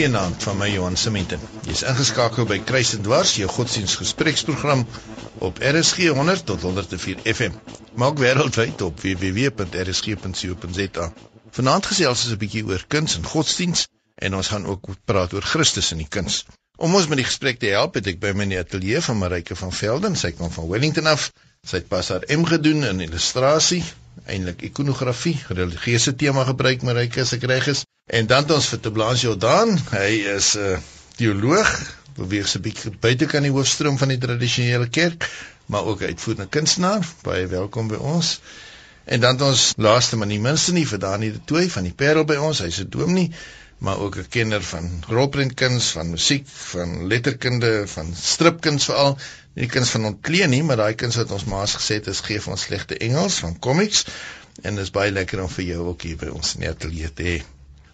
Goeienaand van my Johan Simington. Jy's ingeskakel by Kruis en Dwars, jou godsdienstgespreksprogram op RSG 100 tot 104 FM. Maak wêreldwyd op www.rsg.co.za. Vanaand gesels ons 'n bietjie oor kuns en godsdiens en ons gaan ook praat oor Christus in die kuns. Om ons met die gesprek te help, het ek by my ateljee van Marike van Velden, sy kom van Wellington af. Sy het pas haar M gedoen in illustrasie, eintlik ikonografie, religieuse tema gebruik Marike as ek reg is. En dan het ons vir Teblanche Jordan, hy is 'n uh, teoloog, beweeg se bietjie buite kan die hoofstroom van die tradisionele kerk, maar ook uitvoerende kunstenaar. Baie welkom by ons. En dan het ons laaste maar nie minste nie vir Dani de Tooi van die Parel by ons. Hy's 'n dominee, maar ook 'n kenner van rolprentkuns, van musiek, van letterkunde, van stripkuns veral. Nie kuns van ontklee nie, maar daai kuns wat ons maas gesê het is gee vir ons slegte Engels van comics en dit is baie lekker om vir jou ook hier by ons in die ateljee te hê.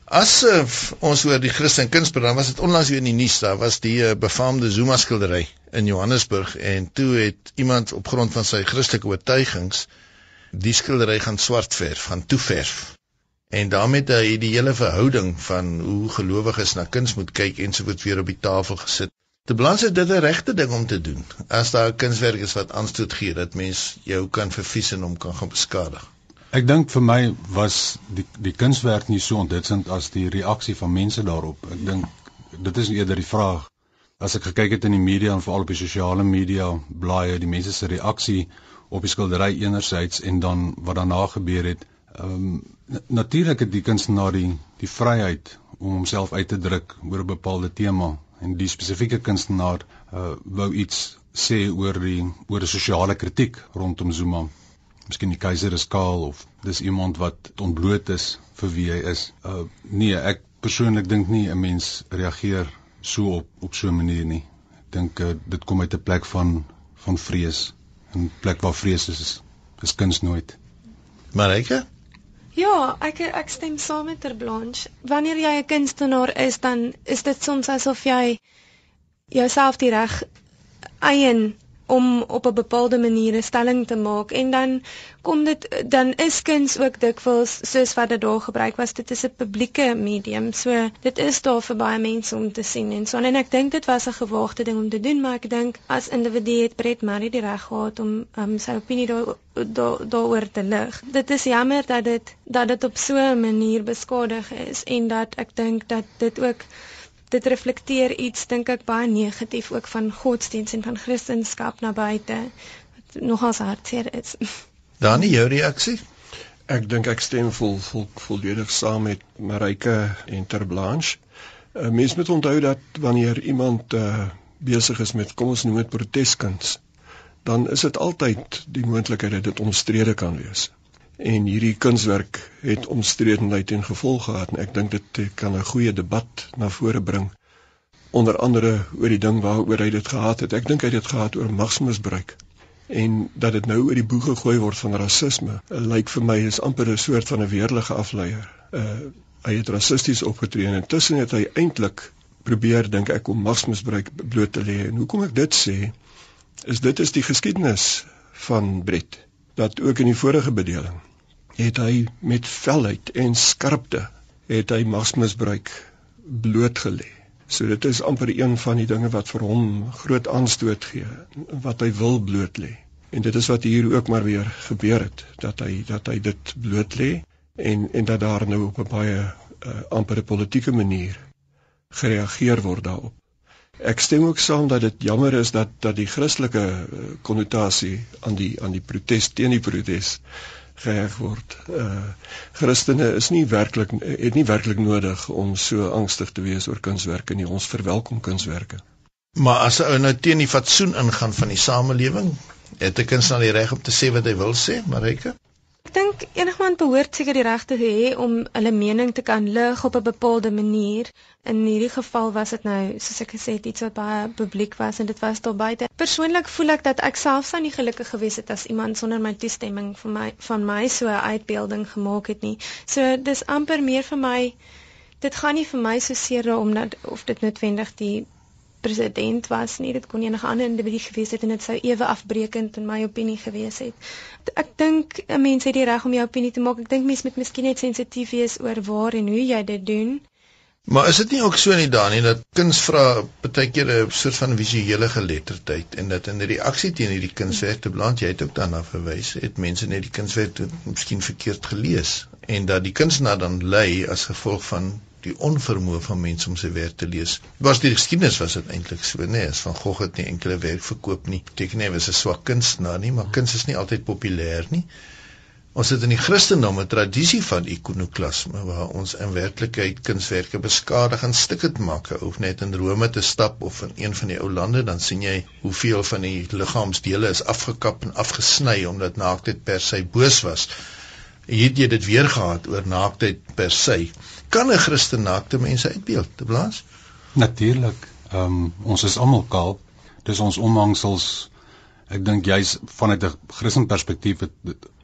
As uh, ons oor die Christen kunsprogram was dit onlangs weer in die nuus daar was die uh, befaamde Zuma skildery in Johannesburg en toe het iemand op grond van sy Christelike oortuigings die skildery gaan swart verf, gaan toeverf. En daarmee het hy die hele verhouding van hoe gelowiges na kuns moet kyk ensovoorts weer op die tafel gesit. Te balans is dit 'n regte ding om te doen. As daar 'n kunswerk is wat aanstoot gee dat mens jou kan vervies en hom kan gaan beskadig. Ek dink vir my was die die kunswerk nie so onthutsend as die reaksie van mense daarop. Ek dink dit is eerder die vraag. As ek gekyk het in die media en veral op die sosiale media blaaie, die mense se reaksie op die skildery enerzijds en dan wat daarna gebeur het. Ehm um, natuurlik het die kunstenaar die die vryheid om homself uit te druk oor 'n bepaalde tema en die spesifieke kunstenaar uh, wou iets sê oor die oor 'n sosiale kritiek rondom Zuma miskien die keiser is kaal of dis iemand wat ontbloot is vir wie hy is. Uh nee, ek persoonlik dink nie 'n mens reageer so op op so 'n manier nie. Ek dink uh, dit kom uit 'n plek van van vrees. 'n Plek waar vrees is, is kuns nooit. Marike? Ja, ek ek stem saam met Ter Blanche. Wanneer jy 'n kunstenaar is, dan is dit soms asof jy jouself die reg eien om op 'n bepaalde manier 'n stelling te maak. En dan kom dit dan is kuns ook dikwels soos wat dit daar gebruik was dit is 'n publieke medium. So dit is daar vir baie mense om te sien en so en ek dink dit was 'n gewaagte ding om te doen maar ek dink as individu het Brett Murray die reg gehad om um, sy opinie daaroor daar, daar te lig. Dit is jammer dat dit dat dit op so 'n manier beskadig is en dat ek dink dat dit ook dit reflekteer iets dink ek baie negatief ook van godsdiens en van kristendom na buite wat nogals hartseer is. Dani, jou reaksie? Ek dink ek stem vol vol volledig saam met Marike en Terblanche. 'n Mens moet onthou dat wanneer iemand uh, besig is met kom ons noem dit proteskuns, dan is dit altyd die moontlikheid dat dit omstrede kan wees en hierdie kunswerk het omstredenheid en gevolg gehad en ek dink dit kan 'n goeie debat na vore bring. Onder andere oor die ding waaroor hy dit gehad het. Ek dink hy het dit gehad oor magsmisbruik. En dat dit nou oor die boeg gegooi word van rasisme lyk vir my is amper 'n soort van 'n weerlige afleier. Uh, hy het rassisties opgetree en intussen het hy eintlik probeer dink ek om magsmisbruik bloot te lê. En hoekom ek dit sê is dit is die geskiedenis van Brett dat ook in die vorige bedeling het hy met felheid en skerpte het hy magsmisbruik blootgelê. So dit is amper een van die dinge wat vir hom groot aanstoot gee wat hy wil bloot lê. En dit is wat hier ook maar weer gebeur het dat hy dat hy dit bloot lê en en dat daar nou op 'n baie uh, amper 'n politieke manier gereageer word daarop. Ek stem ook saam dat dit jammer is dat dat die Christelike konnotasie aan die aan die protes teen die protes geheg word. Uh Christene is nie werklik het nie werklik nodig om so angstig te wees oor kunswerke nie. Ons verwelkom kunswerke. Maar as 'n ou nou teen die fatsoen ingaan van die samelewing, het 'n kunstenaar die reg om te sê wat hy wil sê, Marika? Ek dink enigiemand behoort seker die reg te hê om hulle mening te kan lig op 'n bepaalde manier. In hierdie geval was dit nou, soos ek gesê het, iets wat baie publiek was en dit was daar buite. Persoonlik voel ek dat ek self sou nie gelukkig gewees het as iemand sonder my toestemming vir my van my so 'n uitbeelding gemaak het nie. So dis amper meer vir my dit gaan nie vir my so seer om dat of dit noodwendig die president was nie dit kon enige ander individu gewees het en dit sou ewe afbreekend in my opinie gewees het. Ek dink 'n mens het die reg om jou opinie te maak. Ek dink mens moet miskien net sensitief wees oor waar en hoe jy dit doen. Maar is dit nie ook so nie Dani dat kuns vra baie keer 'n soort van visuele geletterdheid en dat in reaksie teen hierdie kunswerk te beland jy het ook daarna verwys het mense net die kunswerk miskien verkeerd gelees en dat die kunstenaar dan lei as gevolg van die onvermoë van mense om sy werk te lees. Was die geskiedenis was dit eintlik so nê, nee, as van Gogh het nie enkele werk verkoop nie. Beteken nie hy was 'n swak kunstenaar nie, maar kuns is nie altyd populêr nie. Ons het in die Christendom 'n tradisie van ikonoklasme waar ons in werklikheid kunswerke beskadig en stukke te maak. Hoef net in Rome te stap of in een van die ou lande dan sien jy hoeveel van die liggaamsdele is afgekap en afgesny omdat naaktheid per se boos was. Hier het jy dit weer gehad oor naaktheid per se. Kan 'n Christen naakte mense uitbeeld te blaas? Natuurlik. Ehm um, ons is almal kaal. Dis ons omhangsels. Ek dink jy's vanuit 'n Christen perspektief het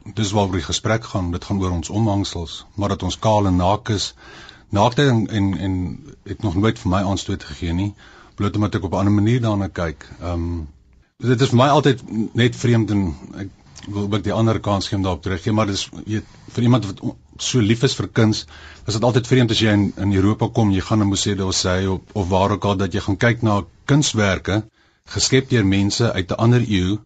dis waaroor die gesprek gaan dit gaan oor ons omhangsels maar dat ons kaal en naak is naaktheid en, en en het nog nooit vir my aanstoot gegee nie bloot omdat ek op 'n ander manier daarna kyk ehm um, dit is vir my altyd net vreemd en ek wil ook die ander kans gee om daarop terug te gee maar dis weet vir iemand wat so lief is vir kuns is dit altyd vreemd as jy in in Europa kom jy gaan na musee of sê of, of waar ook al dat jy gaan kyk na kunswerke geskep deur mense uit 'n ander eeu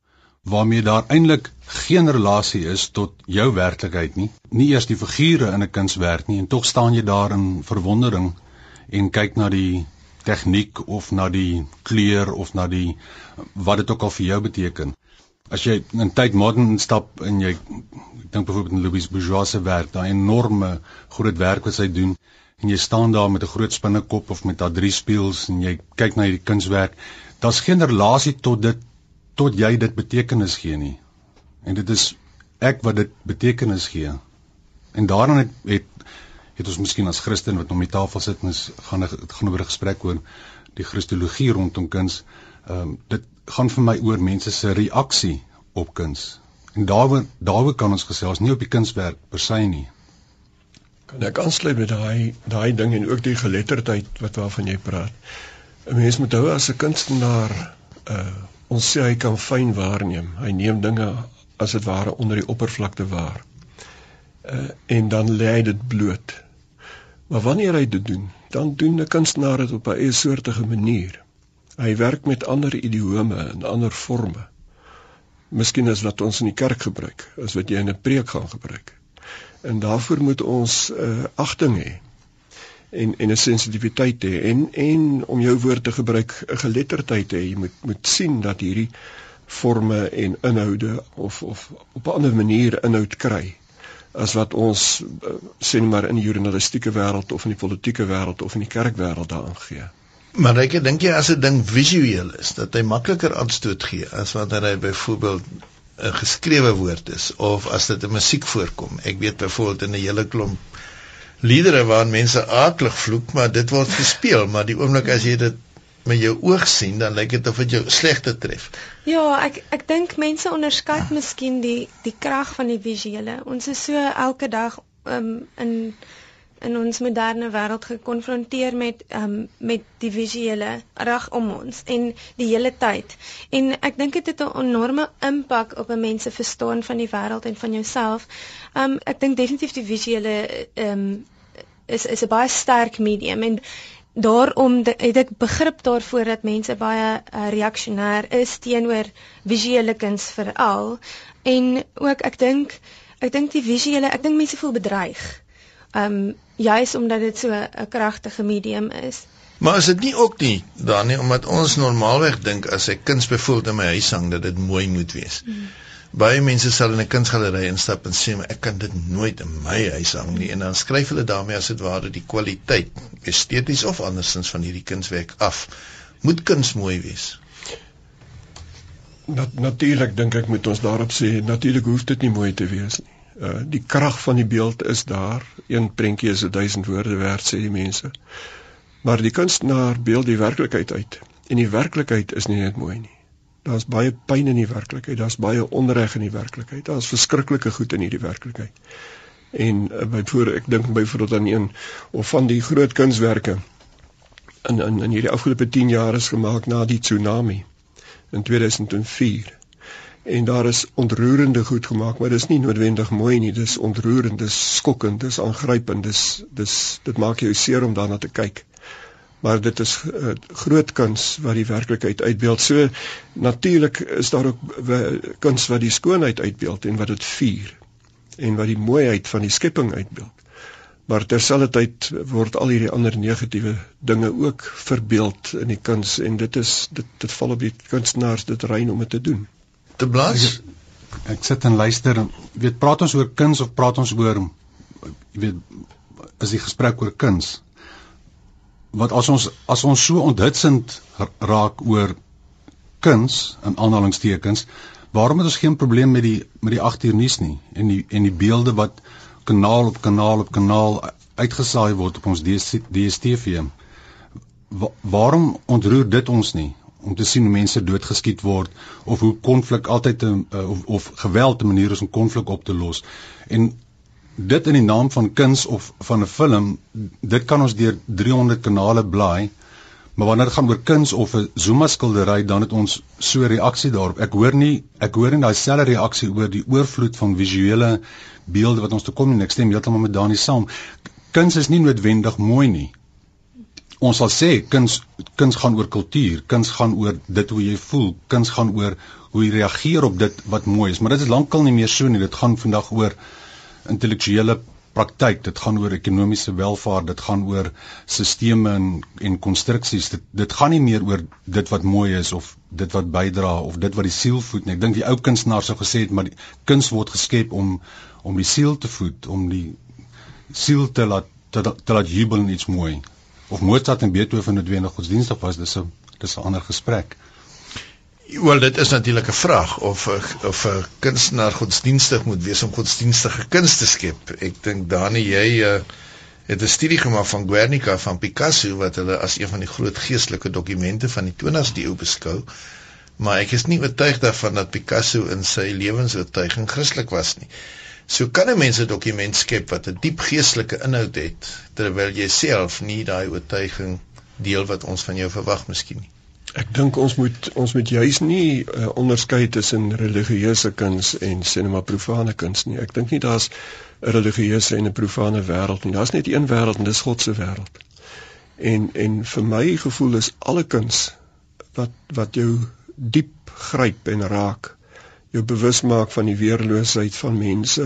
waarmee daar eintlik geen relasie is tot jou werklikheid nie, nie eers die figure in 'n kunswerk nie en tog staan jy daar in verwondering en kyk na die tegniek of na die kleur of na die wat dit ook al vir jou beteken. As jy in tyd modern instap en jy ek dink byvoorbeeld in Louis Bourgeois se werk, daai enorme groot werk wat hy doen en jy staan daar met 'n groot spinnekop of met daai drie spieëls en jy kyk na hierdie kunswerk, daar's geen relasie tot dit tot jy dit betekenis gee nie. En dit is ek wat dit betekenis gee. En daarin het het, het ons miskien as Christen wat om die tafel sit en gaan dit gaan oor 'n gesprek oor die Christologie rondom kuns. Ehm um, dit gaan vir my oor mense se reaksie op kuns. En daaroor daaroor kan ons gesels nie op die kunswerk per se nie. Kan ek aansluit met daai daai ding en ook die geletterdheid wat waarvan jy praat. 'n Mens moet hou as 'n kunstenaar uh Ons sê hy kan fyn waarneem. Hy neem dinge as dit ware onder die oppervlakte waar. Uh, en dan lê hy dit bloot. Maar wanneer hy dit doen, dan doen 'n kunstenaar dit op 'n eie soortige manier. Hy werk met ander idiome en ander forme. Miskien is wat ons in die kerk gebruik, is wat jy in 'n preek gaan gebruik. En daarvoor moet ons uh, agting hê en en 'n sensitiwiteit hê en en om jou woord te gebruik 'n geletterdheid hê jy moet moet sien dat hierdie forme en inhoude of of op 'n ander manier inhoud kry as wat ons eh, sê maar in die journalistieke wêreld of in die politieke wêreld of in die kerkwêreld daarin gee. Maar ek dink jy as 'n ding visueel is dat hy makliker aanstoot gee as wanneer hy byvoorbeeld 'n geskrewe woord is of as dit in musiek voorkom. Ek weet byvoorbeeld in 'n hele klomp liedere waarin mense aaklig vloek, maar dit word gespeel, maar die oomblik as jy dit met jou oog sien, dan lyk dit of dit jou slegte tref. Ja, ek ek dink mense onderskat miskien die die krag van die visuele. Ons is so elke dag um, in in ons moderne wêreld gekonfronteer met um, met die visuele reg om ons en die hele tyd. En ek dink dit het 'n enorme impak op 'n mens se verstaan van die wêreld en van jouself. Um ek dink definitief die visuele um is is 'n baie sterk medium en daarom de, het ek begrip daarvoor dat mense baie uh, reaksionêr is teenoor visuele kuns veral en ook ek dink ek dink die visuele ek dink mense voel bedreig um juis omdat dit so 'n kragtige medium is. Maar is dit nie ook nie dan nie omdat ons normaalweg dink as ek kuns bevoel in my huis hang dat dit mooi moet wees. Hmm. Baie mense sal in 'n kunsgalery instap en sê ek kan dit nooit in my huis hang nie en dan skryf hulle daarmee as dit ware die kwaliteit esteties of andersins van hierdie kunswerk af. Moet kuns mooi wees. Nat natuurlik dink ek moet ons daarop sê natuurlik hoef dit nie mooi te wees nie. Uh, die krag van die beeld is daar. Een prentjie is 1000 woorde werd sê die mense. Maar die kunstenaar beeld die werklikheid uit. En die werklikheid is nie net mooi nie. Daar's baie pyn in die werklikheid, daar's baie onreg in die werklikheid. Daar's verskriklike goed in hierdie werklikheid. En uh, byvoorbeeld ek dink byvoorbeeld aan een of van die groot kunswerke in in in hierdie afgelope 10 jaar is gemaak na die tsunami in 2004 en daar is ontroerende goed gemaak, maar dis nie noodwendig mooi nie. Dis ontroerend, dis skokkend, dis aangrypend, dis dis dit maak jou seer om daarna te kyk. maar dit is uh, groot kuns wat die werklikheid uitbeeld. So natuurlik is daar ook kuns wat die skoonheid uitbeeld en wat dit vier en wat die mooiheid van die skepping uitbeeld. Maar terselfdertyd word al hierdie ander negatiewe dinge ook verbeeld in die kuns en dit is dit dit val op die kunstenaars dit rein om dit te doen. Te blaas? Ek sit en luister. Weet praat ons oor kuns of praat ons oor jy weet is die gesprek oor kuns? Wat as ons as ons so onthitsend raak oor kuns in aanhalingstekens waarom het ons geen probleem met die met die 8 uur nuus nie en die en die beelde wat kanaal op kanaal op kanaal uitgesaai word op ons DStv Wa waarom ontroer dit ons nie om te sien hoe mense doodgeskiet word of hoe konflik altyd 'n uh, of, of geweld 'n manier is om konflik op te los. En dit in die naam van kuns of van 'n film, dit kan ons deur 300 kanale blaai. Maar wanneer dit gaan oor kuns of 'n Zuma skildery, dan het ons so 'n reaksie daarop. Ek hoor nie ek hoor nie daai selfde reaksie oor die oorvloed van visuele beelde wat ons te kom en ek stem heeltemal met Dani saam. Kuns is nie noodwendig mooi nie ons sal sê kuns kuns gaan oor kultuur, kuns gaan oor dit hoe jy voel, kuns gaan oor hoe jy reageer op dit wat mooi is, maar dit is lankal nie meer so nie. Dit gaan vandag oor intellektuele praktyk, dit gaan oor ekonomiese welvaart, dit gaan oor stelsels en en konstruksies. Dit dit gaan nie meer oor dit wat mooi is of dit wat bydra of dit wat die siel voed nie. Ek dink die ou kunstenaar sou gesê het maar die kuns word geskep om om die siel te voed, om die siel te laat te, te laat jubel in iets mooi of Mozart en Beethoven noodwendig godsdienstig was, dis 'n dis 'n ander gesprek. Wel dit is natuurlik 'n vraag of of 'n kunstenaar godsdienstig moet wees om godsdienstige kuns te skep. Ek dink Dani jy uh, het 'n studie gemaak van Guernica van Picasso wat hulle as een van die groot geestelike dokumente van die 20ste eeu beskou. Maar ek is nie oortuig daarvan dat Picasso in sy lewensoortuiging Christelik was nie. So kan 'n mens 'n dokument skep wat 'n diep geestelike inhoud het terwyl jy self nie daai oortuiging deel wat ons van jou verwag miskien nie. Ek dink ons moet ons moet juis nie uh, onderskei tussen religieuse kuns en sinema profane kuns nie. Ek dink nie daar's 'n religieuse en 'n profane wêreld nie. Daar's net een wêreld en dis God se wêreld. En en vir my gevoel is alle kuns wat wat jou diep gryp en raak jou bewus maak van die weerloosheid van mense,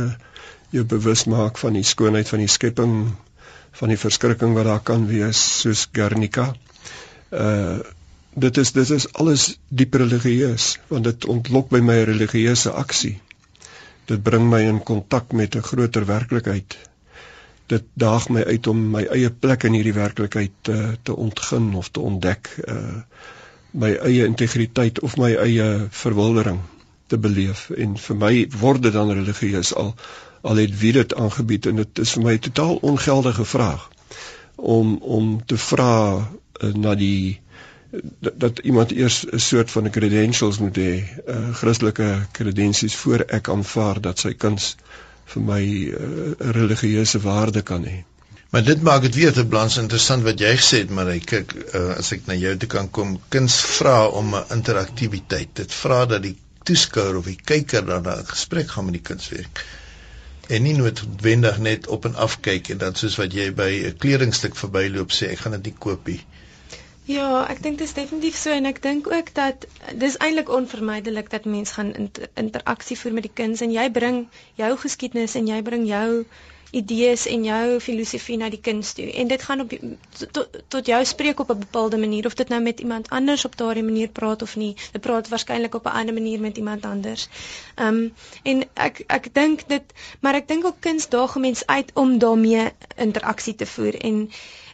jou bewus maak van die skoonheid van die skepping, van die verskrikking wat daar kan wees soos Guernica. Uh dit is dit is alles diep religieus want dit ontlok by my religieuse aksie. Dit bring my in kontak met 'n groter werklikheid. Dit daag my uit om my eie plek in hierdie werklikheid te te ontgin of te ontdek, uh my eie integriteit of my eie verwildering te beleef en vir my word dit dan religieus al al het wie dit aangebied en dit is vir my 'n totaal ongeldige vraag om om te vra uh, na die dat, dat iemand eers 'n soort van credentials moet hê, uh, Christelike kredensies voor ek aanvaar dat sy kuns vir my eh, 'n uh, religieuse waarde kan hê. Maar dit maak dit weer te blans interessant wat jy gesê het, maar ek kyk uh, as ek na jou toe kan kom, kuns vra om 'n interaktiwiteit. Dit vra dat die toeskouer of die kyker dan 'n gesprek gaan met die kunswerk en nie noodwendig net op en af kyk en dan soos wat jy by 'n kledingstuk verbyloop sê ek gaan dit nie koop nie. Ja, ek dink dit is definitief so en ek dink ook dat dis eintlik onvermydelik dat mense gaan inter interaksie voer met die kuns en jy bring jou geskiedenis en jy bring jou idees en jou filosofie na die kuns toe. En dit gaan op tot, tot jou spreek op 'n bepaalde manier of dit nou met iemand anders op daardie manier praat of nie. Dit praat waarskynlik op 'n ander manier met iemand anders. Ehm um, en ek ek dink dit maar ek dink ook kuns daag mense uit om daarmee interaksie te voer. En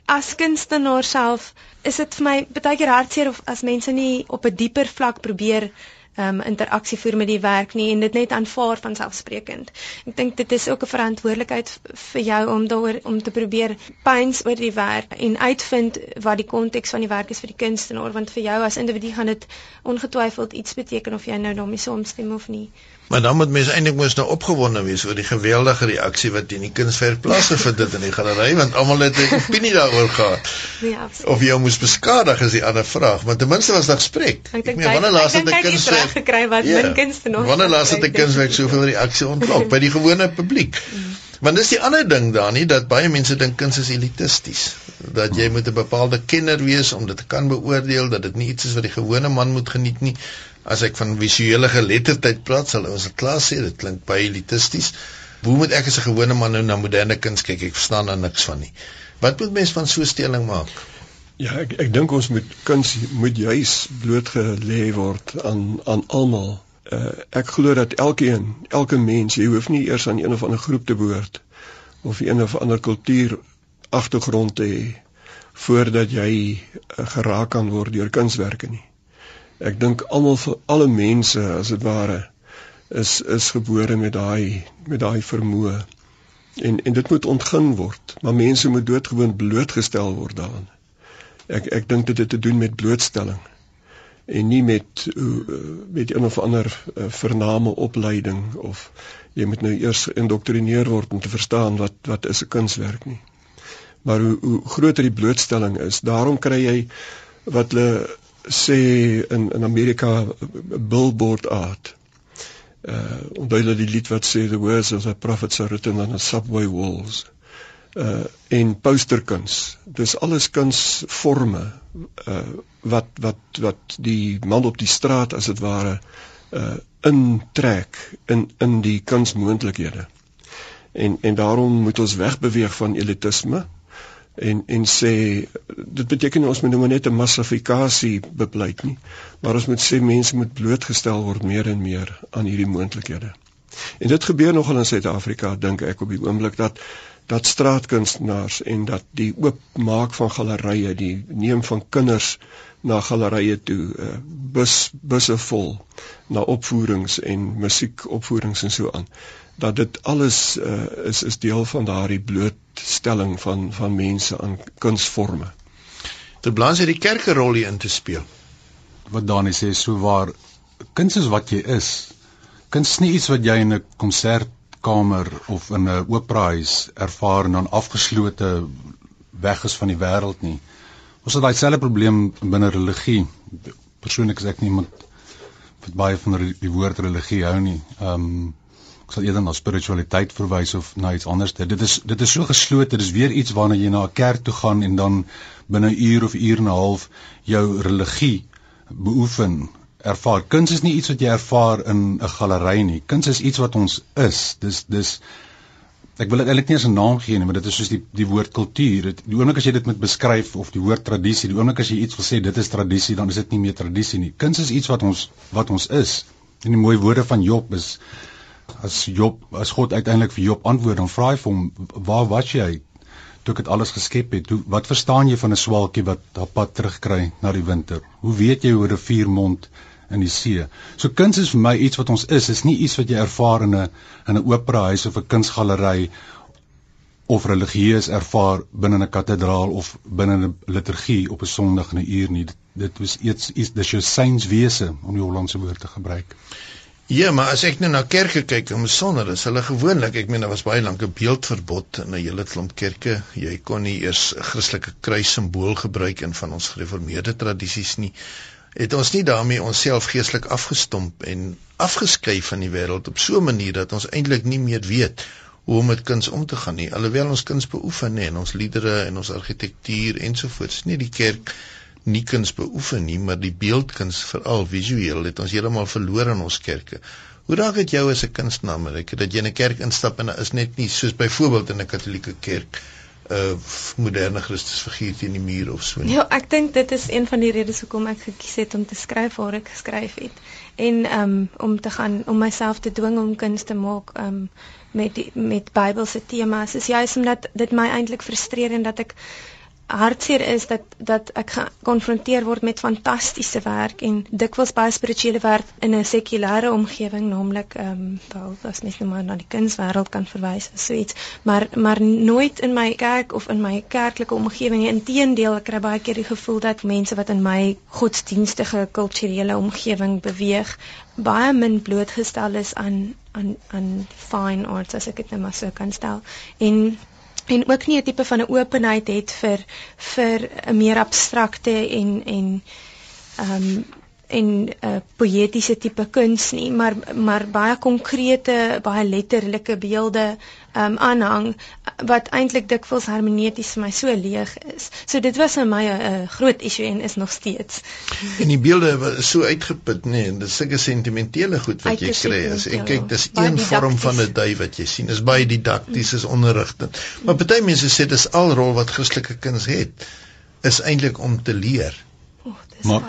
as kunstenaar self is dit vir my baie keer hartseer of as mense nie op 'n dieper vlak probeer um, interaksie voer met die werk nie en dit net aanvaar van selfsprekend. Ek dink dit is ook 'n verantwoordelikheid vir jou om daaroor om te probeer pyns oor die werk en uitvind wat die konteks van die werk is vir die kunstenaar want vir jou as individu gaan dit ongetwyfeld iets beteken of jy nou daarmee saamstem of nie. Maar dan moet mense eintlik mos nou opgewonde wees oor die geweldige reaksie wat teen die kunswerk plaasgevind het in die galery want almal het 'n opinie daaroor gehad. Nee, absoluut. Of jy moes beskadig is die ander vraag, maar ten minste was daar gesprek. Ek meen wanneer laas het 'n kunswerk gekry wat ja, min kunste nog. Wanneer laas het 'n kunswerk soveel reaksie ontlok by die gewone publiek? Mm. Want dis die ander ding daar nie dat baie mense dink kuns is elitisties. Dat jy moet 'n bepaalde kenner wees om dit te kan beoordeel dat dit nie iets is wat die gewone man moet geniet nie. As ek van visuele geletterdheid praat, sal ons dit klaar sê, dit klink baie elitisties. Hoe moet ek as 'n gewone man nou na moderne kuns kyk? Ek verstaan dan niks van nie. Wat moet mens van so 'n stelling maak? Ja, ek ek dink ons moet kuns moet juis blootgelê word aan aan almal uh, ek glo dat elkeen, elke mens, jy hoef nie eers aan een of ander groep te behoort of een of ander kultuur agtergrond te hê voordat jy uh, geraak kan word deur kunswerke nie. Ek dink almal vir alle mense as dit ware is is gebore met daai met daai vermoë. En en dit moet ontgin word, maar mense moet doodgewoon blootgestel word daaraan. Ek ek dink dit het te doen met blootstelling en nie met uh, met een of ander uh, vername opleiding of jy moet nou eers indoktrineer word om te verstaan wat wat is 'n kunswerk nie. Maar hoe hoe groter die blootstelling is, daarom kry jy wat hulle sê in in Amerika billboard art. Uh onthou dat die lied wat sê the words of the prophets are written on the subway walls uh en posterkuns. Dis alles kunsforme uh wat wat wat die man op die straat as dit ware uh intrek in in die kunsmoontlikhede. En en daarom moet ons wegbeweeg van elitisme en en sê dit beteken ons moet nou net 'n massifikasie bepleit nie, maar ons moet sê mense moet blootgestel word meer en meer aan hierdie moontlikhede. En dit gebeur nogal in Suid-Afrika dink ek op die oomblik dat dat straatkunstenaars en dat die oopmaak van gallerye, die neem van kinders na gallerye toe, uh, bus busse vol na opvoerings en musiekopvoerings en so aan. Dat dit alles uh, is is deel van daardie blootstelling van van mense aan kunsforme. Dit blaas hierdie kerke rol hier in te speel. Wat Dani sê, so waar kuns is wat jy is. Kuns nie iets wat jy in 'n konsert kamer of in 'n operahuis ervaar en dan afgeslote weg is van die wêreld nie. Ons het daai selfde probleem binne religie. Persoonlik is ek nie iemand wat baie van die woord religie hou nie. Ehm um, ek sal eerder na spiritualiteit verwys of na iets anders. Dit is dit is so geslote. Dit is weer iets waarna jy na 'n kerk toe gaan en dan binne 'n uur of uur en 'n half jou religie beoefen ervaar. Kuns is nie iets wat jy ervaar in 'n galery nie. Kuns is iets wat ons is. Dis dis ek wil dit eintlik nie as 'n naam gee nie, maar dit is soos die die woord kultuur. Die oomblik as jy dit met beskryf of die woord tradisie, die oomblik as jy iets wil sê dit is tradisie, dan is dit nie meer tradisie nie. Kuns is iets wat ons wat ons is. En die mooi woorde van Job is as Job as God uiteindelik vir Job antwoord, dan vra hy vir hom, "Waar was jy toe ek dit alles geskep het. Hoe wat verstaan jy van 'n swaalkie wat haar pad terugkry na die winter? Hoe weet jy hoe 'n riviermond in die see? So kuns is vir my iets wat ons is, is nie iets wat jy ervaar in 'n in 'n operahuis of 'n kunsgalery of religieus ervaar binne 'n kathedraal of binne 'n liturgie op 'n Sondag in 'n uur nie. Dit, dit was iets iets dis jou synswese om die Hollandse woord te gebruik. Ja, maar as ek nou na kerke kyk, om sonder is hulle gewoonlik, ek meen daar was baie lank 'n beeldverbod in 'n hele klomp kerke. Jy kon nie eers 'n Christelike kruis simbool gebruik in van ons gereformeerde tradisies nie. Het ons nie daarmee onsself geestelik afgestomp en afgeskei van die wêreld op so 'n manier dat ons eintlik nie meer weet hoe om met kuns om te gaan nie. Alhoewel ons kuns beoefen nê, en ons liedere en ons argitektuur ensovoorts, nie die kerk nie kuns beoefen nie, maar die beeldkuns veral visueel het ons heeltemal verloor in ons kerke. Hoe raak dit jou as 'n kunstenaar, Marike, dat jy in 'n kerk instap en is net nie soos byvoorbeeld in 'n Katolieke kerk 'n uh, moderne Christusfiguur teen die muur of so nie. Ja, ek dink dit is een van die redes hoekom ek gekies het om te skryf waar ek geskryf het. En um om te gaan om myself te dwing om kuns te maak um met die, met Bybelse temas. Is juist omdat dit my eintlik frustreer en dat ek hartseer is dat dat ek gekonfronteer word met fantastiese werk en dikwels baie spirituele werk in 'n sekulêre omgewing naamlik ehm um, wel as mens nou maar na die kunswêreld kan verwys of so iets maar maar nooit in my kerk of in my kerklike omgewing nie inteendeel ek kry baie keer die gevoel dat mense wat in my godsdienstige kulturele omgewing beweeg baie min blootgestel is aan aan aan fine arts as ek dit nou maar so kan stel. En en ook nie 'n tipe van 'n openheid het vir vir 'n meer abstrakte en en ehm um, en 'n uh, poëtiese tipe kuns nie, maar maar baie konkrete, baie letterlike beelde um, aanhang wat eintlik dikwels hermeneuties vir my so leeg is. So dit was vir my 'n uh, groot issue en is nog steeds. En die beelde was so uitgeput, nê, nee, en dis sulke sentimentele goed wat jy kry as en kyk, dis een vorm van 'n dui wat jy sien. Is baie didakties, is onderrigtend. Maar party mense sê dis al rol wat Christelike kinders het is eintlik om te leer. Maar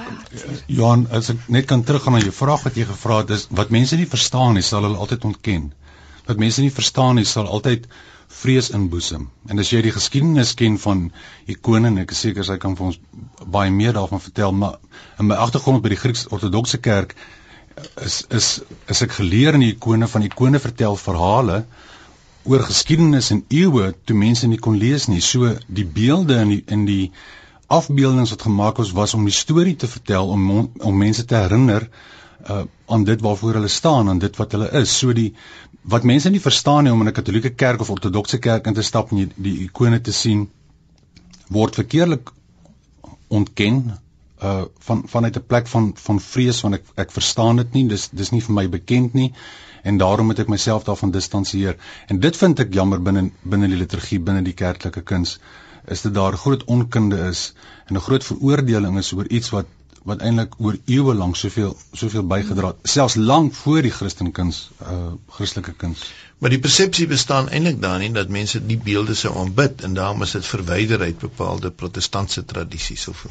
Johan, as ek net kan teruggaan na jou vraag wat jy gevra het, is wat mense nie verstaan nie, sal hulle altyd ontken. Wat mense nie verstaan nie, sal altyd vrees inboesem. En as jy die geskiedenis ken van ikone, ek is seker sy kan vir ons baie meer daarvan vertel, maar in my agtergrond by die Grieks-Ortodokse Kerk is is is ek geleer in die ikone van ikone vertel verhale oor geskiedenis en eeue toe mense nie kon lees nie. So die beelde in die in die afbeeldings wat gemaak is was om die storie te vertel om om mense te herinner uh aan dit waarvoor hulle staan en dit wat hulle is. So die wat mense nie verstaan nie om in 'n Katolieke kerk of Ortodokse kerk in te stap en die ikone te sien word verkeerlik ontken uh van vanuit 'n plek van van vrees want ek ek verstaan dit nie. Dis dis nie vir my bekend nie en daarom moet ek myself daarvan distansieer. En dit vind ek jammer binne binne die liturgie, binne die kerklike kuns. Is dit daar groot onkunde is en 'n groot veroordeling is oor iets wat wat eintlik oor eeue lank soveel soveel bygedra het selfs lank voor die Christenkuns uh Christelike kuns maar die persepsie bestaan eintlik daarin dat mense die beelde sou aanbid en daarom is dit verwyder uit bepaalde protestantse tradisies of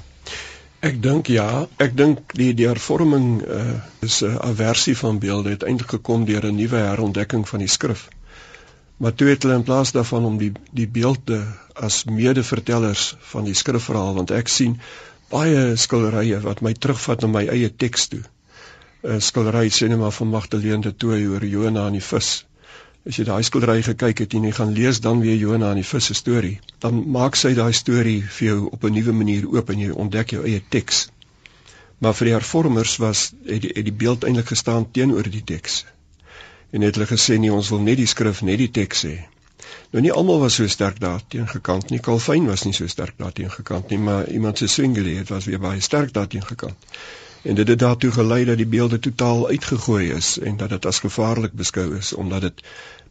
Ek dink ja, ek dink die die hervorming uh is 'n aversie van beelde het eintlik gekom deur 'n nuwe herontdekking van die skrif. Maar toe het hulle in plaas daarvan om die die beelde as medevertellers van die skrifverhaal want ek sien baie skilderye wat my terugvat na my eie teks toe. 'n Skildery sê net maar van Magdalene Tooi oor Jona en die vis. As jy daai skildery gekyk het en jy gaan lees dan weer Jona en die vis se storie, dan maak sy daai storie vir jou op 'n nuwe manier oop en jy ontdek jou eie teks. Maar vir die hervormers was het die, het die beeld eintlik gestaan teenoor die teks en het hulle gesê nie ons wil net die skrif net die teks hê. Nou nie almal was so sterk daarteen gekant nie. Calvin was nie so sterk daarteen gekant nie, maar iemand se Zwingli het was weer baie sterk daarteen gekant. En dit het daartoe gelei dat die beelde totaal uitgegooi is en dat dit as gevaarlik beskou is omdat dit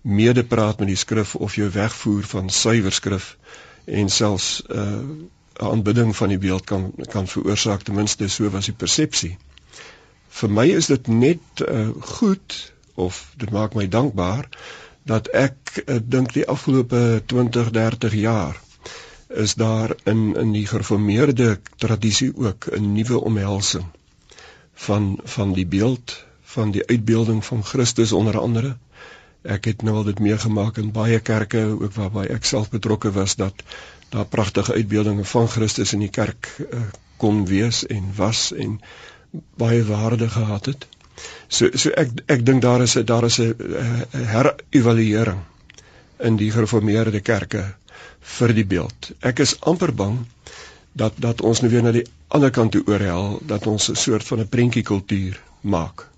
mede praat met die skrif of jou wegvoer van suiwer skrif en selfs 'n uh, aanbidding van die beeld kan kan veroorsaak ten minste so was die persepsie. Vir my is dit net uh, goed of dit maak my dankbaar dat ek uh, dink die afgelope 20, 30 jaar is daar in in die gereformeerde tradisie ook 'n nuwe omhelsing van van die beeld van die uitbeelding van Christus onder andere. Ek het nou al dit meegemaak in baie kerke ook waarby ek self betrokke was dat daar pragtige uitbeeldinge van Christus in die kerk uh, kon wees en was en baie waarde gehad het. So so ek ek dink daar is 'n daar is 'n herëvaluering in die gereformeerde kerke vir die beeld. Ek is amper bang dat dat ons nou weer na die ander kant toe oorhel dat ons 'n soort van 'n prentjiekultuur maak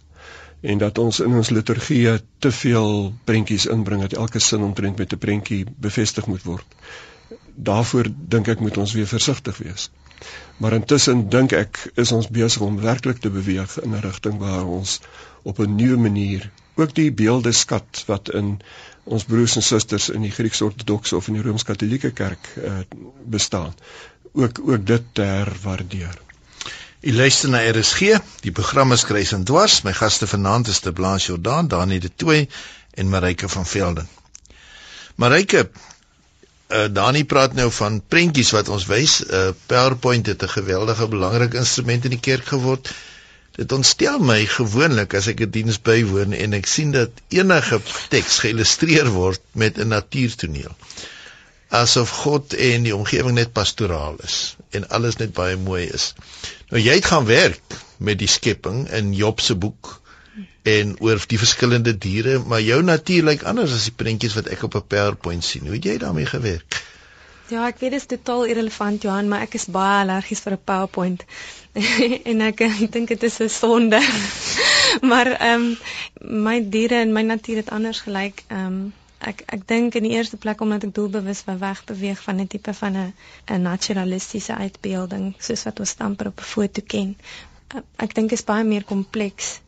en dat ons in ons liturgie te veel prentjies inbring dat elke sin omtrent met 'n prentjie bevestig moet word. Daarvoor dink ek moet ons weer versigtig wees. Maar intussen dink ek is ons besig om werklik te beweeg in 'n rigting waar ons op 'n nuwe manier ook die beelde skat wat in ons broers en susters in die Grieks-Ortodokse of in die Rooms-Katolieke kerk uh, bestaan ook ook dit te herwaardeer. U luister na RSG, die program is Kruis en Dwars. My gaste vanaand is te Blanche Jordan, Dani de Tooi en Marike van Velden. Marike, uh, Dani praat nou van prentjies wat ons wys. Uh, PowerPoint het 'n geweldige belangrike instrument in die kerk geword. Dit ontstel my gewoonlik as ek 'n diens bywoon en ek sien dat enige teks geïllustreer word met 'n natuurtoneel. Asof God en die omgewing net pastoraal is en alles net baie mooi is. Nou jy het gaan werk met die skepping in Job se boek en oor die verskillende diere, maar jou natuur lyk anders as die prentjies wat ek op 'n PowerPoint sien. Hoe het jy daarmee gewerk? Ja, ek weet dit is totaal irrelevant Johan, maar ek is baie allergies vir 'n PowerPoint. en ek, ek dink dit is 'n sonde. maar ehm um, my diere en my natuur het anders gelyk. Ehm um, ek ek dink in die eerste plek omdat ek doelbewus wou wegbeweeg van 'n tipe van 'n 'n naturalistiese uitbeelding soos wat ons amper op 'n foto ken. Ek dink is baie meer kompleks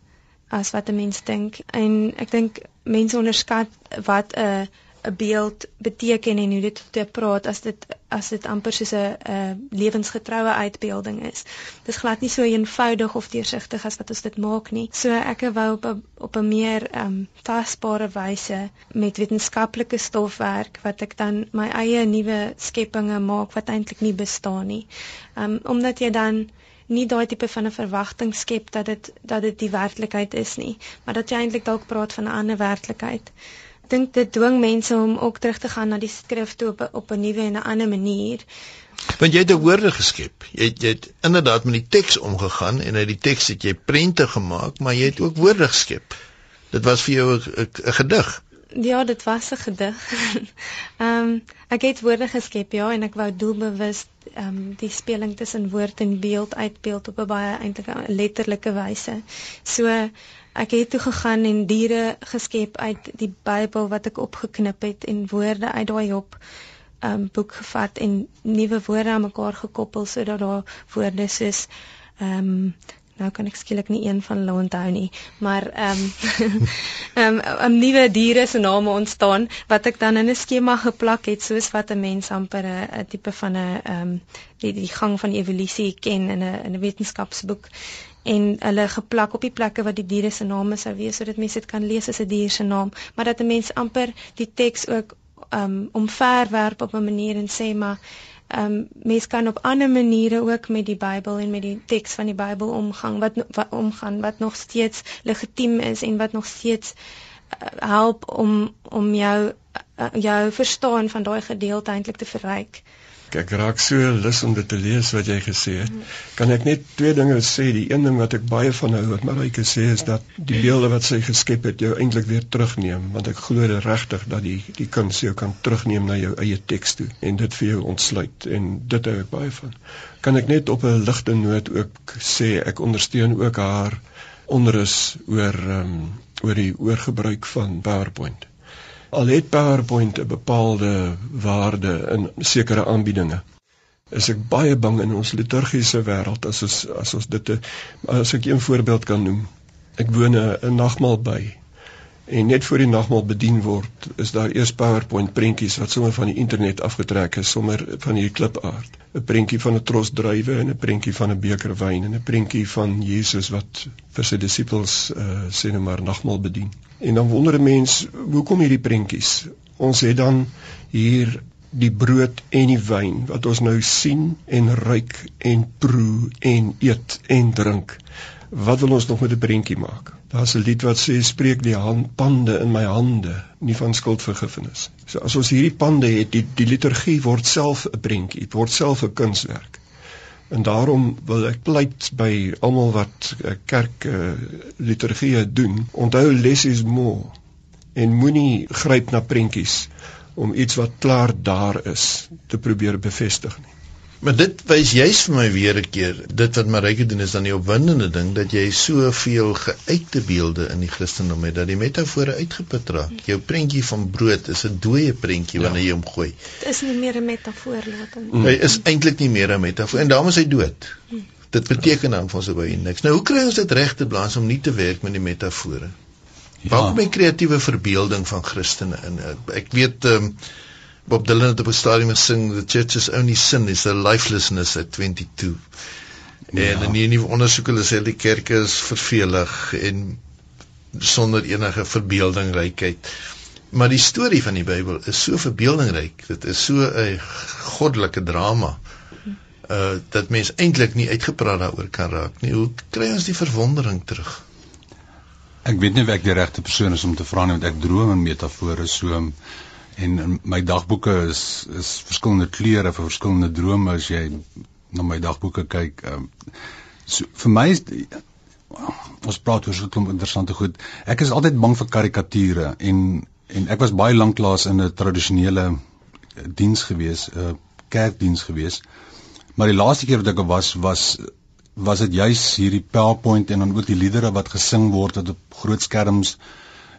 as wat 'n mens dink. En ek dink mense onderskat wat 'n uh, 'n beeld beteken en hoe dit te praat as dit as dit amper soos 'n 'n lewensgetroue uitbeelding is. Dit is glad nie so eenvoudig of deursigtig as wat ons dit maak nie. So ek wou op 'n op 'n meer ehm um, tasbare wyse met wetenskaplike stofwerk wat ek dan my eie nuwe skepinge maak wat eintlik nie bestaan nie. Ehm um, omdat jy dan nie daai tipe van 'n verwagting skep dat dit dat dit die werklikheid is nie, maar dat jy eintlik dalk praat van 'n ander werklikheid dink dit dwing mense om ook terug te gaan na die skrif toe op op 'n nuwe en 'n ander manier. Want jy het 'n woorde geskep. Jy het, jy het inderdaad met die teks omgegaan en uit die teks het jy prente gemaak, maar jy het ook woorde geskep. Dit was vir jou 'n gedig. Ja, dit was 'n gedig. Ehm um, ek het woorde geskep ja en ek wou doelbewus ehm um, die speling tussen woord en beeld uitbeeld op 'n baie eintlik letterlike wyse. So ek het toe gegaan en diere geskep uit die Bybel wat ek opgeknip het en woorde uit daai op um boek gevat en nuwe woorde aan mekaar gekoppel sodat daar woorde soos um nou kan ek skielik nie een van hulle onthou nie maar um um 'n nuwe diere se name ontstaan wat ek dan in 'n skema geplak het soos wat 'n mens amper 'n tipe van 'n um die die gang van evolusie ken in 'n in 'n wetenskapsboek en hulle geplak op die plekke wat die diere se name sou wees sodat mense dit kan lees as 'n dier se naam, maar dat 'n mens amper die teks ook um omverwerp op 'n manier en sê maar um mense kan op ander maniere ook met die Bybel en met die teks van die Bybel omgang wat, wat omgaan wat nog steeds legitiem is en wat nog steeds uh, help om om jou uh, jou verstaan van daai gedeelte eintlik te verryk. Ek raak so lus om dit te lees wat jy gesê het. Kan ek net twee dinge sê? Die een ding wat ek baie van hou wat Marike sê is dat die beelde wat sy geskep het jou eintlik weer terugneem, want ek glo regtig dat die die kuns jou kan terugneem na jou eie teks toe en dit vir jou ontsluit en dit hou ek baie van. Kan ek net op 'n ligte noot ook sê ek ondersteun ook haar onrus oor ehm um, oor die oorgebruik van PowerPoint al het PowerPoint 'n bepaalde waarde in sekere aanbiedinge is ek baie bang in ons liturgiese wêreld as ons as ons dit as ek een voorbeeld kan noem. Ek woon 'n nagmaal by en net voor die nagmaal bedien word is daar eers PowerPoint prentjies wat sommer van die internet afgetrek is sommer van hierdie klipaard. 'n prentjie van 'n tros druiwe en 'n prentjie van 'n beker wyn en 'n prentjie van Jesus wat vir sy disippels uh, sê net maar nagmaal bedien. En dan wonder 'n mens hoekom hierdie prentjies? Ons het dan hier die brood en die wyn wat ons nou sien en ruik en proe en eet en drink wat wil ons nog met 'n prentjie maak Daar's 'n lied wat sê spreek die handpande in my hande, nie van skuldvergifnis. So as ons hierdie pande het, die die liturgie word self 'n prentjie, dit word self 'n kunswerk. En daarom wil ek pleit by almal wat uh, kerk uh, liturgie doen, onthou less is more en moenie gryp na prentjies om iets wat klaar daar is te probeer bevestig nie. Maar dit wys juis vir my weer 'n keer, dit wat Marike doen is dan die opwindende ding dat jy soveel geuite beelde in die Christendom het dat die metafore uitgeput raak. Jou prentjie van brood is 'n dooie prentjie ja. wanneer jy hom gooi. Dit is nie meer 'n metafoor later nie. Hy is eintlik nie meer 'n metafoor en daarom is hy dood. Hm. Dit beteken dan vir ons baie niks. Nou hoe kry ons dit reg te blaas om nie te werk met die metafore? Ja. Waar kom die kreatiewe verbeelding van Christene in? Ek weet ehm um, Bob Dylan het op 'n stadium gesing the church's only sin is the lifelessness at 22. Ja. En in die nuwe ondersoek hulle sê die kerk is vervelig en sonder enige verbeeldingrykheid. Maar die storie van die Bybel is so verbeeldingryk. Dit is so 'n goddelike drama. Uh dat mens eintlik nie uitgepraat daaroor kan raak nie. Hoe kry ons die verwondering terug? Ek weet nie of ek die regte persoon is om te vra nie want ek droom in metafore so en my dagboeke is is verskillende kleure vir verskillende drome as jy na my dagboeke kyk. Um, so vir my is ons praat oor so 'n interessante goed. Ek is altyd bang vir karikature en en ek was baie lank laas in 'n tradisionele diens gewees, 'n uh, kerkdiens gewees. Maar die laaste keer wat ek was was was dit juis hierdie PowerPoint en dan ook die liedere wat gesing word op groot skerms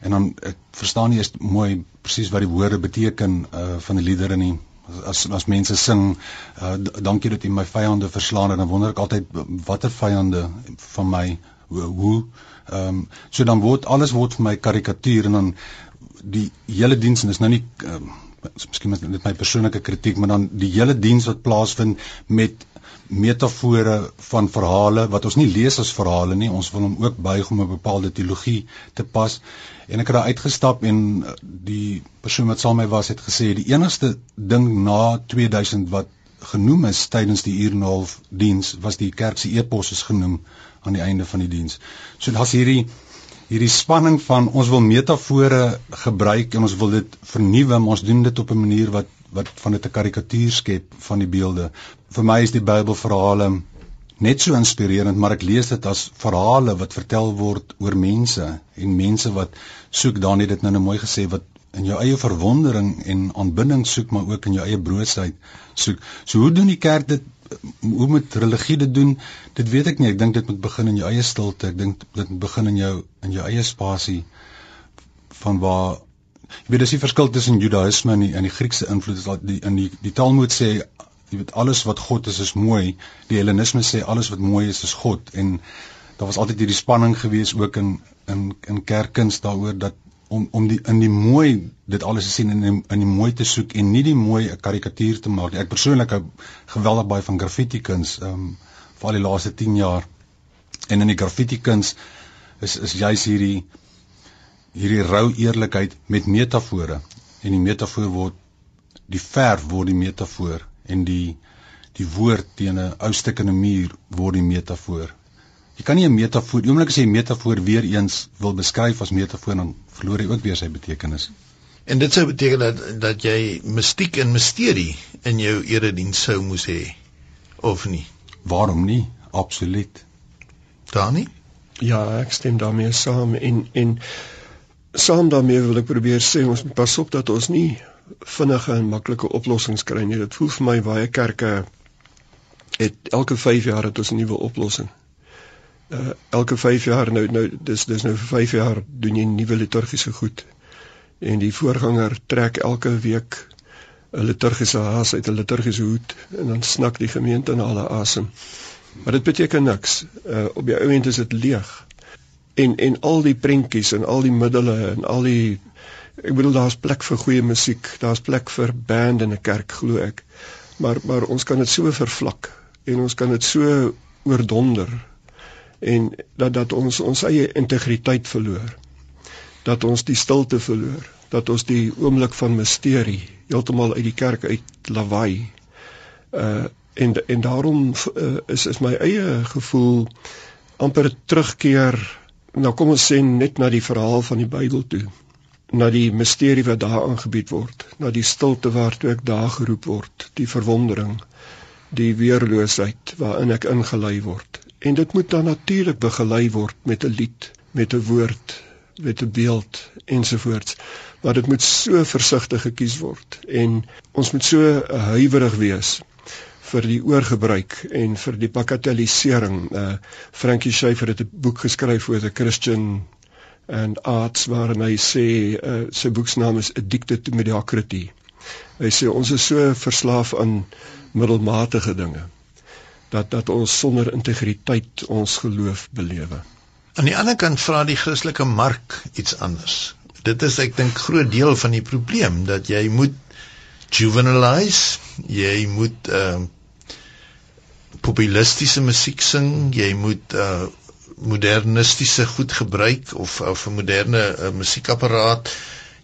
en dan ek verstaan nie eens mooi presies wat die woorde beteken uh van die liedere nie. As as mense sing uh, dankie dat U my vyande verslaan en dan wonder ek altyd watter vyande van my hoe ehm um, so dan word alles word vir my karikatuur en dan die hele diens en is nou nie um, miskien met my persoonlike kritiek maar dan die hele diens wat plaasvind met metafore van verhale wat ons nie lees as verhale nie. Ons wil hom ook buig om 'n bepaalde teologie te pas. En ek het daar uitgestap en eh, die persoon wat saam met my was het gesê die enigste ding na 2000 wat genoem is tydens die uur en 'n half diens was die kerk se epos is genoem aan die einde van die diens. So daar's hierdie hierdie spanning van ons wil metafore gebruik en ons wil dit vernuwe maar ons doen dit op 'n manier wat wat van dit 'n karikatuur skep van die beelde. Vir my is die Bybelverhale net so inspirerend, maar ek lees dit as verhale wat vertel word oor mense en mense wat soek dan net dit nou net mooi gesê wat in jou eie verwondering en aanbidding soek, maar ook in jou eie broosheid soek. So hoe doen die kerk dit? Hoe moet religie dit doen? Dit weet ek nie. Ek dink dit moet begin in jou eie stilte. Ek dink dit moet begin in jou in jou eie spasie van waar jy weet dis die verskil tussen Judaïsme en die en die Griekse invloed is dat die in die die Talmud sê jy weet alles wat God is is mooi. Die Hellenisme sê alles wat mooi is is God. En daar was altyd hierdie spanning gewees ook in in in kerkkuns daaroor dat om om die in die mooi dit alles te sien en in, in die mooi te soek en nie die mooi 'n karikatuur te maak ek persoonlik hou geweldig baie van graffiti kuns ehm um, vir al die laaste 10 jaar. En in die graffiti kuns is is juis hierdie hierdie rou eerlikheid met metafore en die metafoor word die verf word die metafoor en die die woord teen 'n ou stuk in 'n muur word die metafoor. Jy kan nie 'n metafoor, oomblik as jy 'n metafoor weer eens wil beskryf as metafoor dan verloor hy ook weer sy betekenis. En dit sou beteken dat dat jy mistiek en misterie in jou erediens sou moes hê of nie? Waarom nie? Absoluut. Dani? Ja, ek stem daarmee saam en en saam daarmee wil ek probeer sê ons moet pas op dat ons nie vinnige en maklike oplossings kry nie. Dit voel vir my baie kerke het elke 5 jaar het ons 'n nuwe oplossing. Uh elke 5 jaar nou nou dis dis nou vir 5 jaar doen jy nuwe liturgiese goed. En die voorganger trek elke week 'n liturgiese haas uit 'n liturgiese hoed en dan snak die gemeente na hulle asem. Maar dit beteken niks. Uh op die ou end is dit leeg en en al die prentjies en al die middele en al die ek bedoel daar's plek vir goeie musiek, daar's plek vir band in 'n kerk glo ek. Maar maar ons kan dit so vervlak en ons kan dit so oordonder en dat dat ons ons eie integriteit verloor. Dat ons die stilte verloor, dat ons die oomblik van misterie heeltemal uit die kerk uit lawaai. Uh en en daarom uh, is is my eie gevoel amper terugkeer nou kom ons sê net na die verhaal van die Bybel toe. Na die misterie wat daar aangebied word. Na die stilte waartoe ek daar geroep word. Die verwondering. Die weerloosheid waarin ek ingelei word. En dit moet dan natuurlik begelei word met 'n lied met 'n woord met 'n beeld ensovoorts maar dit moet so versigtig gekies word. En ons moet so huiwerig wees vir die oorgebruik en vir die bagatellisering. Uh Frankie Schaefer het 'n boek geskryf oor the Christian and arts waarin hy sê uh sy boeksnaam is Addicted to Mediocrity. Hy sê ons is so verslaaf aan middelmatige dinge dat dat ons sonder integriteit ons geloof belewe. Aan die ander kant vra die Christelike mark iets anders. Dit is ek dink groot deel van die probleem dat jy moet juvenilize, jy moet ehm uh, populistiese musiek sing, jy moet uh modernistiese goed gebruik of of 'n moderne uh, musiekapparaat.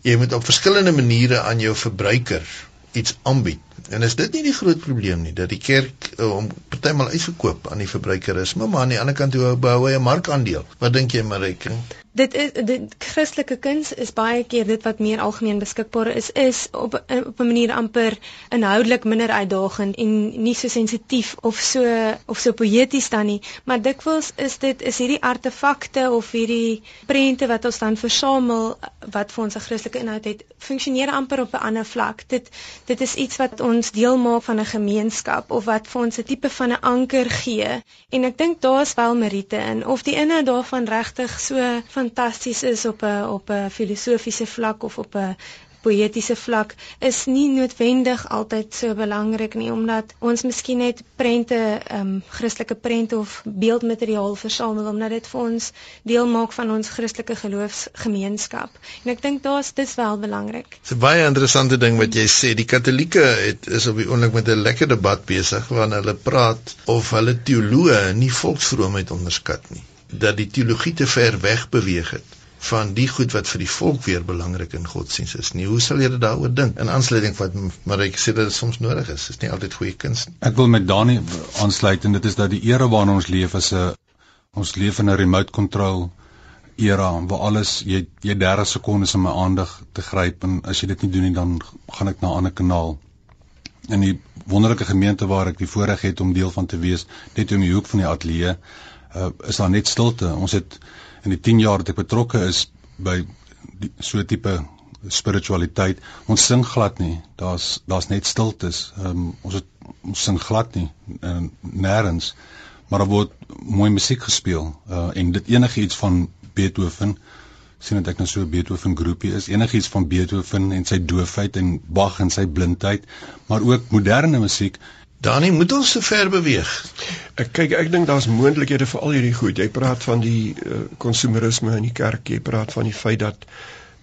Jy moet op verskillende maniere aan jou verbruiker iets aanbied. En is dit nie die groot probleem nie dat die kerk uh, om partymal uitverkoop aan die verbruiker is, maar aan die ander kant hoe bou hy 'n markandeel? Wat dink jy, Marike? Dit is dit Christelike kuns is baie keer dit wat meer algemeen beskikbaar is is op op 'n manier amper inhoudelik minder uitdagend en nie so sensitief of so of so poëties dan nie. Maar dikwels is dit is hierdie artefakte of hierdie prente wat ons dan versamel wat vir ons 'n Christelike inhoud het funksioneer amper op 'n ander vlak. Dit dit is iets wat ons deel maak van 'n gemeenskap of wat vir ons 'n tipe van 'n anker gee. En ek dink daar's wel meriete in of die inhoud daarvan regtig so van fantasties is op 'n op 'n filosofiese vlak of op 'n poëtiese vlak is nie noodwendig altyd so belangrik nie omdat ons miskien net prente, ehm um, Christelike prente of beeldmateriaal versamel omdat dit vir ons deel maak van ons Christelike geloofsgemeenskap. En ek dink daar's dis wel belangrik. Dis 'n baie interessante ding wat jy sê. Die Katolieke het is op die oomblik met 'n lekker debat besig waarin hulle praat of hulle teoloë nie volksvroomheid onderskat nie. Dat die teologie te ver weg beweeg het van die goed wat vir die volk weer belangrik in godsdiens is nie. Hoe sal jy daaroor dink? In aansluiting wat maar ek sê dat dit soms nodig is. Dit is nie altyd goeie kuns nie. Ek wil met Dani aansluit en dit is dat die era waarin ons leef is 'n ons leef in 'n remote control era waar alles jy jy 30 sekondes in my aandag te gryp en as jy dit nie doen nie dan gaan ek na 'n ander kanaal. In die wonderlike gemeente waar ek die voorreg het om deel van te wees, net om die hoek van die ateljee, uh, is daar net stilte. Ons het in die 10 jaar wat ek betrokke is by die, so tipe spiritualiteit ons sing glad nie. Daar's daar's net stiltes. Um, ons het ons sing glad nie uh, nêrens maar daar word mooi musiek gespeel. Uh, en dit enigiets van Beethoven sien dat ek nou so 'n Beethoven groepie is enigiets van Beethoven en sy doofheid en Bach en sy blindheid maar ook moderne musiek Dani, moet ons so ver beweeg? Ek kyk, ek dink daar's moontlikhede vir al hierdie goed. Jy praat van die konsumerisme uh, in die kerk, jy praat van die feit dat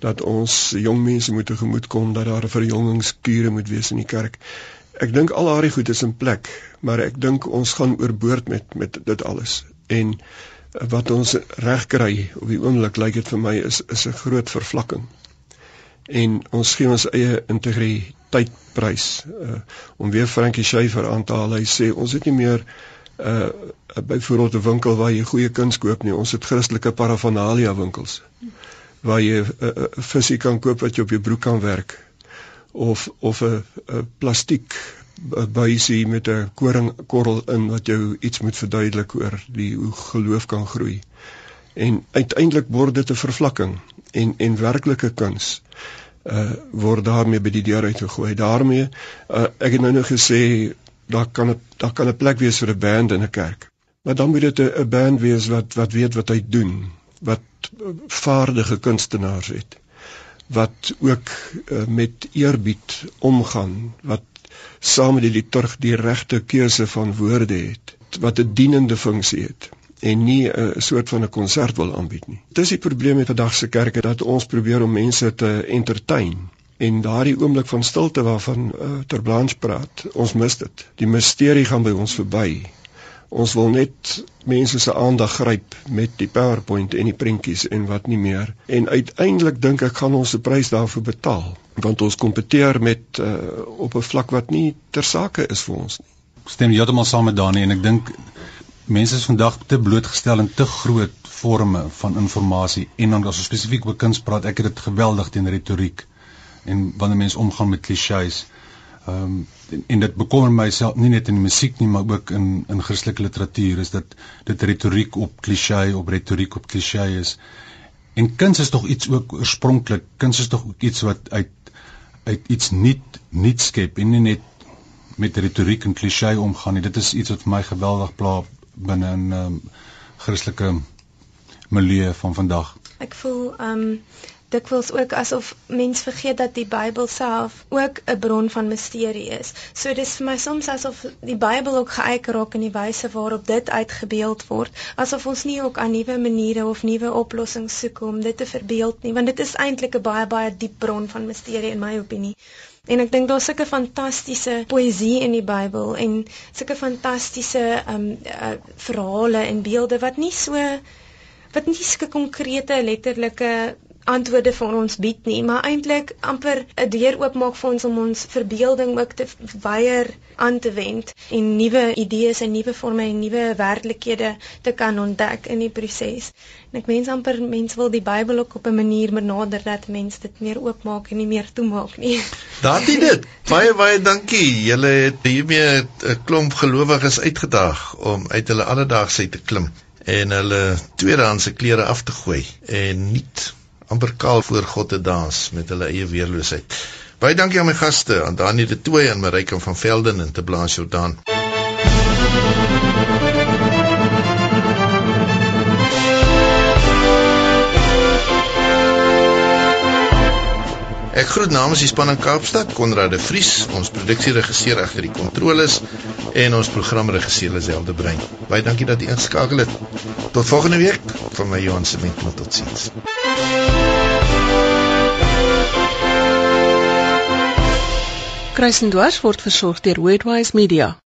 dat ons jong mense moet tegemoet kom dat daar 'n verjongingskure moet wees in die kerk. Ek dink al daardie goed is in plek, maar ek dink ons gaan oorboord met met dit alles. En uh, wat ons reg kry op die oomblik lyk dit vir my is is 'n groot vervlakking. En ons gee ons eie integriteit tydprys uh, om weer Frankie Schäfer aan te haal. Hy sê ons het nie meer 'n uh, uh, byvoorbeeld 'n winkel waar jy goeie kuns koop nie. Ons het Christelike paraphernalia winkels waar jy 'n uh, visie kan koop wat jy op jou broek kan werk of of 'n plastiek buisie met 'n koringkorrel in wat jou iets moet verduidelik oor die hoe geloof kan groei. En uiteindelik word dit 'n vervlakking en en werklike kuns uh word daarmee by die deur uitgegooi. daarmee uh, ek het nou nou gesê daar kan 'n daar kan 'n plek wees vir 'n band in 'n kerk. Maar dan moet dit 'n band wees wat wat weet wat hy doen, wat vaardige kunstenaars het. Wat ook uh, met eerbied omgaan, wat saam met die liturg die regte keuse van woorde het, wat 'n dienende funksie het en nie 'n soort van 'n konsert wil aanbied nie. Dis die probleem met vandag se kerke dat ons probeer om mense te entertain en daardie oomblik van stilte waarvan uh, Terblanche praat, ons mis dit. Die misterie gaan by ons verby. Ons wil net mense se aandag gryp met die PowerPoint en die prentjies en wat nie meer. En uiteindelik dink ek gaan ons 'n prys daarvoor betaal want ons kompeteer met uh, op 'n vlak wat nie ter sake is vir ons nie. Stem heeltemal saam met Dani en ek dink mense is vandag te blootgestel aan te groot forme van inligting en dan as ons spesifiek oor kuns praat, ek het dit geweldig teen retoriek en wanneer mense omgaan met klisjées. Ehm um, en, en dit bekommer myself nie net in musiek nie, maar ook in in Christelike literatuur is dit dit retoriek op klisjé op retoriek op klisjé is. En kuns is tog iets ook oorspronklik. Kuns is tog iets wat uit uit iets nuut nuut skep en nie net met retoriek en klisjé omgaan nie. Dit is iets wat vir my geweldig pla binne 'n um, Christelike milieu van vandag. Ek voel um dikwels ook asof mens vergeet dat die Bybel self ook 'n bron van misterie is. So dis vir my soms asof die Bybel ook geëik raak in die wyse waarop dit uitgebeeld word, asof ons nie ook aan nuwe maniere of nuwe oplossings soek om dit te verbeeld nie, want dit is eintlik 'n baie baie diep bron van misterie in my opinie. En ek dink daar's sulke fantastiese poësie in die Bybel en sulke fantastiese um uh, verhale en beelde wat nie so wat nie sulke konkrete letterlike antwoorde vir ons bied nie, maar eintlik amper 'n deur oopmaak vir ons om ons verbeelding ook te weier aan te wend en nuwe idees en nuwe forme en nuwe werklikhede te kan ontdek in die proses. En ek mens amper mense wil die Bybel ook op 'n manier benader dat mense dit meer oopmaak en nie meer toemaak nie. Daardie dit. Baie baie dankie. Julle het hiermee 'n klomp gelowiges uitgedaag om uit hulle alledaagse te klim en hulle tweedehandse klere af te gooi en nie amper kaal voor God te dans met hulle eie weerloosheid. Baie dankie aan my gaste, aan Daniël de Tooy en Marika van Velden en te Blanche Ek groet namens die span in Kaapstad, Konrad de Vries, ons produksieregisseur agter die kontroles en ons programregisseur Liselde Brein. Baie dankie dat u ingeskakel het. Tot volgende week van my Johan Sement tot totsiens. Kruisendwars word versorg deur Worldwise Media.